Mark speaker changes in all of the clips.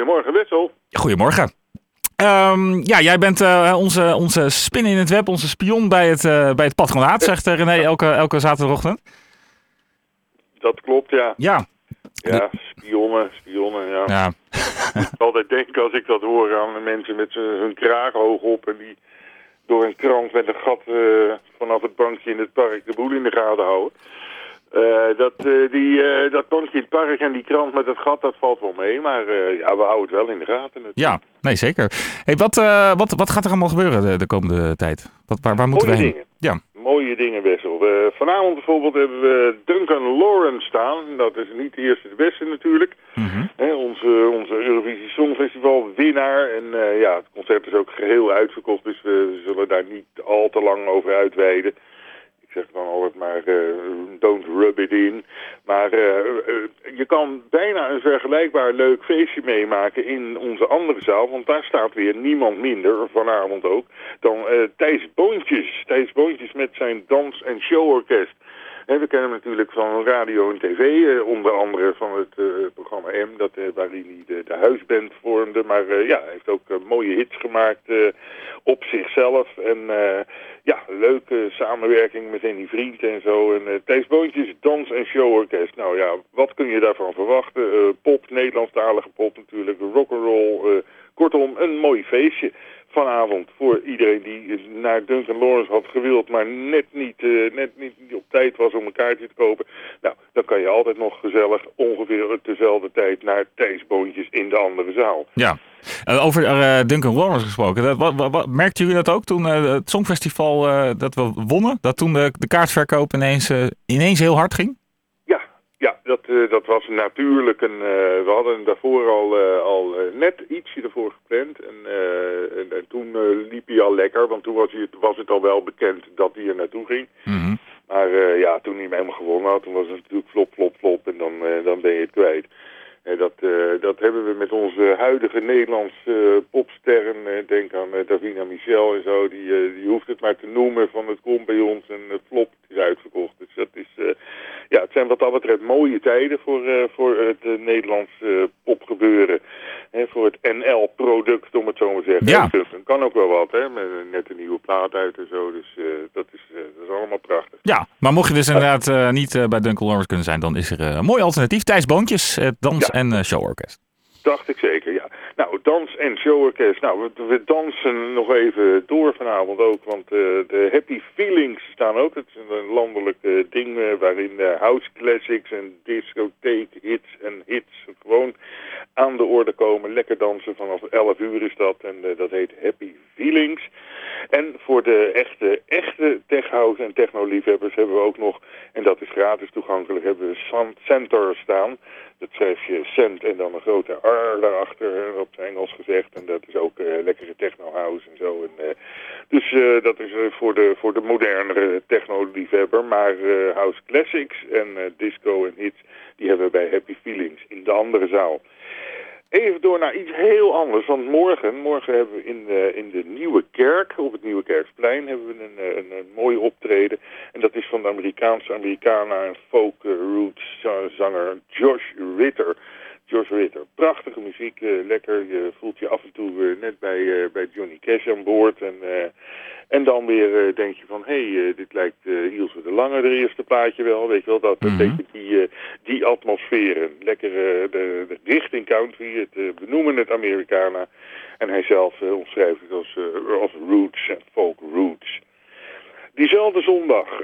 Speaker 1: Goedemorgen, Wessel.
Speaker 2: Goedemorgen. Ehm, ja, jij bent uh, onze, onze spin in het web, onze spion bij het, uh, bij het patronaat, zegt René elke, elke zaterdagochtend.
Speaker 1: Dat klopt, ja.
Speaker 2: Ja.
Speaker 1: Ja, spionnen, spionnen, ja.
Speaker 2: ja.
Speaker 1: ik altijd denken als ik dat hoor aan de mensen met hun kraag hoog op en die door een krant met een gat uh, vanaf het bankje in het park de boel in de gaten houden. Uh, dat, uh, die, uh, dat bankje in het park en die krant met het gat, dat valt wel mee. Maar ja, we houden het wel in de gaten. Natuurlijk.
Speaker 2: Ja, nee zeker. Hey, wat, wat, wat gaat er allemaal gebeuren de, de komende tijd? Wat, waar, waar moeten
Speaker 1: Mooie
Speaker 2: we heen?
Speaker 1: Dingen.
Speaker 2: Ja.
Speaker 1: Mooie dingen, Wessel. vanavond bijvoorbeeld hebben we Duncan Lawrence staan. Dat is niet de eerste de beste natuurlijk.
Speaker 2: Mm -hmm.
Speaker 1: He, onze, onze Eurovisie Songfestival winnaar. En ja, het concert is ook geheel uitverkocht. Dus we zullen daar niet al te lang over uitweiden. Ik zeg dan altijd maar, uh, don't rub it in. Maar uh, uh, je kan bijna een vergelijkbaar leuk feestje meemaken in onze andere zaal. Want daar staat weer niemand minder, vanavond ook, dan Thijs Boontjes. Thijs Boontjes met zijn dans- en showorkest. We kennen hem natuurlijk van radio en tv, onder andere van het programma M, dat, waarin hij de, de huisband vormde. Maar ja, hij heeft ook mooie hits gemaakt op zichzelf. En ja, leuke samenwerking met die vriend en zo. En Thijs Boontjes, dans- en showorkest. Nou ja, wat kun je daarvan verwachten? Pop, Nederlandstalige pop natuurlijk, rock'n'roll. Uh, kortom, een mooi feestje vanavond voor iedereen die naar Duncan Lawrence had gewild, maar net niet, uh, net niet op tijd was om een kaartje te kopen. Nou, dan kan je altijd nog gezellig ongeveer dezelfde tijd naar Thijs Boontjes in de andere zaal.
Speaker 2: Ja. Uh, over uh, Duncan Lawrence gesproken, dat, merkten jullie dat ook toen het Songfestival dat we wonnen? Dat toen de, de kaartverkoop ineens, ineens heel hard ging?
Speaker 1: Ja, dat, uh, dat was natuurlijk een... Uh, we hadden daarvoor al, uh, al net ietsje ervoor gepland. En, en, en toen liep hij al lekker, want toen was, hij, was het al wel bekend dat hij er naartoe ging.
Speaker 2: Mm -hmm.
Speaker 1: Maar ja, toen hij hem helemaal gewonnen had, toen was het natuurlijk flop, flop, flop. En dan, dan ben je het kwijt. En dat, dat hebben we met onze huidige Nederlandse popsterren. denk aan Davina Michel en zo. Die, die hoeft het maar te noemen van het komt bij ons en het flop is uitverkocht. Dus dat is ja, het zijn wat dat betreft mooie tijden voor, uh, voor het uh, Nederlands popgebeuren. Hè, voor het NL-product, om het zo maar te zeggen.
Speaker 2: Ja.
Speaker 1: Kan ook wel wat, hè, met net een nieuwe plaat uit en zo. Dus dat, is, dat is allemaal prachtig.
Speaker 2: Ja, maar mocht je dus inderdaad niet bij Duncan Lawrence kunnen zijn, dan is er een mooi alternatief. Thijs Boontjes, het dans-
Speaker 1: Ja.
Speaker 2: en showorkest.
Speaker 1: Dacht ik zeker, ja. Dans- en showorkest. Nou, we, we dansen nog even door vanavond ook, want uh, de Happy Feelings staan ook. Het is een landelijk uh, ding uh, waarin house classics en discotheek hits en hits gewoon aan de orde komen. Lekker dansen, vanaf 11 uur is dat en dat heet Happy Feelings. En voor de echte, echte tech house en techno-liefhebbers hebben we ook nog, en dat is gratis toegankelijk, hebben we Center staan. Dat schrijf je cent en dan een grote R daarachter, op het Engels gezegd. En dat is ook uh, lekkere techno-house en zo. En, uh, dus uh, dat is voor, de, voor de modernere techno-liefhebber. Maar house classics en disco en hits, die hebben we bij Happy Feelings in de andere zaal. Even door naar iets heel anders, want morgen, morgen hebben we in de, in de Nieuwe Kerk, op het Nieuwe Kerksplein, hebben we een, een, een mooi optreden. En dat is van de Amerikaanse Americana en folk roots zanger Josh Ritter. Josh Ritter, prachtige muziek, uh, lekker, je voelt je af en toe uh, net bij, uh, bij Johnny Cash aan boord. En, en dan weer denk je van, hé, hey, dit lijkt Ilse de Lange, de eerste plaatje wel, weet je wel, dat, een beetje die, die atmosfeer. Lekker de, de richting country, het, we noemen het Americana. En hij zelf omschrijft het als, als roots en folk roots. Diezelfde zondag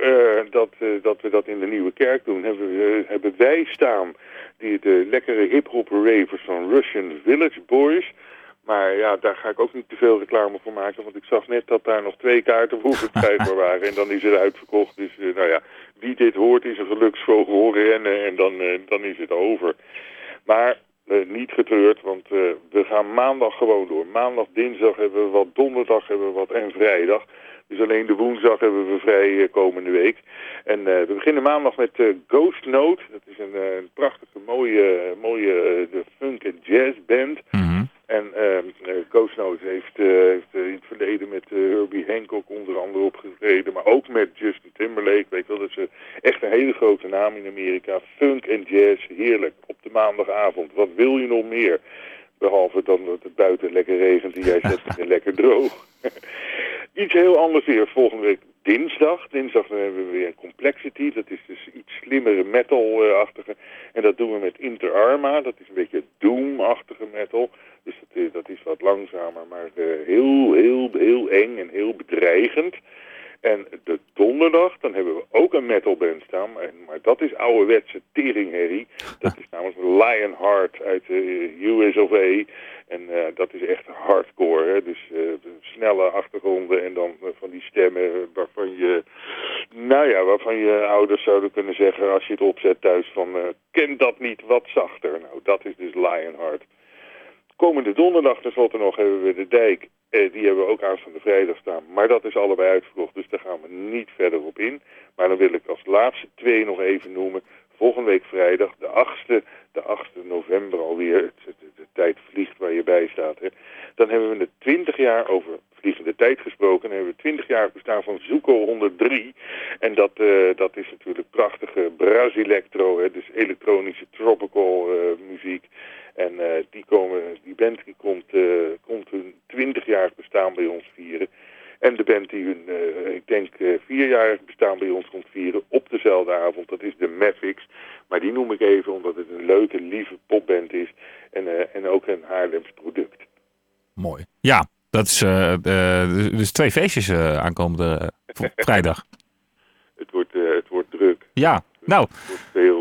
Speaker 1: dat, dat we dat in de Nieuwe Kerk doen, hebben, we, hebben wij staan die de lekkere hip-hop ravers van Russian Village Boys. Maar ja, daar ga ik ook niet te veel reclame voor maken, want ik zag net dat daar nog twee kaarten voor verkrijgbaar waren. En dan is het uitverkocht. Dus nou ja, wie dit hoort is een geluksvogel horen rennen en dan, dan is het over. Maar niet getreurd, want we gaan maandag gewoon door. Maandag, dinsdag hebben we wat, donderdag hebben we wat en vrijdag. Dus alleen de woensdag hebben we vrij uh, komende week. En uh, we beginnen maandag met Ghost Note. Dat is een, een prachtige, mooie, mooie de funk en jazz band.
Speaker 2: Mm -hmm.
Speaker 1: En Ghost Note heeft, heeft in het verleden met Herbie Hancock onder andere opgetreden. Maar ook met Justin Timberlake. Weet wel, dat is echt een hele grote naam in Amerika. Funk en jazz, heerlijk. Wat wil je nog meer? Behalve dan dat het buiten lekker regent en jij zet het lekker droog. iets heel anders weer volgende week dinsdag. Dinsdag hebben we weer Complexity. Dat is dus iets slimmere metal-achtige. En dat doen we met Inter Arma. Dat is een beetje Doom-achtige metal. Dus dat is, dat is wat langzamer, maar uh, heel, heel, heel eng en heel bedreigend. En de donderdag, dan hebben we ook een metalband staan. Maar, dat is ouderwetse teringherrie. Dat is namelijk Lionheart uit de US of A. En uh, dat is echt hardcore. Hè? Dus uh, snelle achtergronden en dan uh, van die stemmen waarvan je... Nou ja, waarvan je ouders zouden kunnen zeggen als je het opzet thuis van... ken dat niet wat zachter. Nou, dat is dus Lionheart. Komende donderdag tenslotte nog hebben we de dijk. Eh, die hebben we ook aanstaande vrijdag staan. Maar dat is allebei uitverkocht, dus daar gaan we niet verder op in. Maar dan wil ik als laatste twee nog even noemen. Volgende week vrijdag, de 8e, de 8e november alweer. De, de, de tijd vliegt waar je bij staat. Hè. Dan hebben we de 20 jaar over vliegende tijd gesproken. Dan hebben we 20 jaar bestaan van Zuko 103. En dat, uh, dat is natuurlijk prachtige Brasilectro, hè, dus elektronische tropical uh, muziek. En uh, die, komen, die band die komt, uh, komt hun 20-jarig bestaan bij ons vieren. En de band die hun, uh, ik denk, vierjarig bestaan bij ons komt vieren op dezelfde avond, dat is de Mavics. Maar die noem ik even omdat het een leuke, lieve popband is en, en ook een Haarlems product.
Speaker 2: Mooi. Ja, dat is dus twee feestjes aankomende vrijdag.
Speaker 1: Het wordt, het wordt druk.
Speaker 2: Ja, nou.
Speaker 1: Het wordt veel.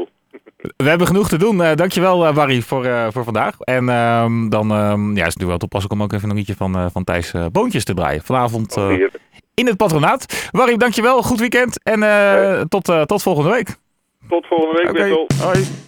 Speaker 2: We hebben genoeg te doen. Uh, dankjewel, uh, Barry, voor, uh, voor vandaag. En uh, dan ja, is het natuurlijk wel toepasselijk om ook even een liedje van, van Thijs Boontjes te draaien. Vanavond in het patronaat. Barry, dankjewel. Goed weekend. En tot, tot volgende week.
Speaker 1: Tot volgende week,
Speaker 2: okay. Hoi.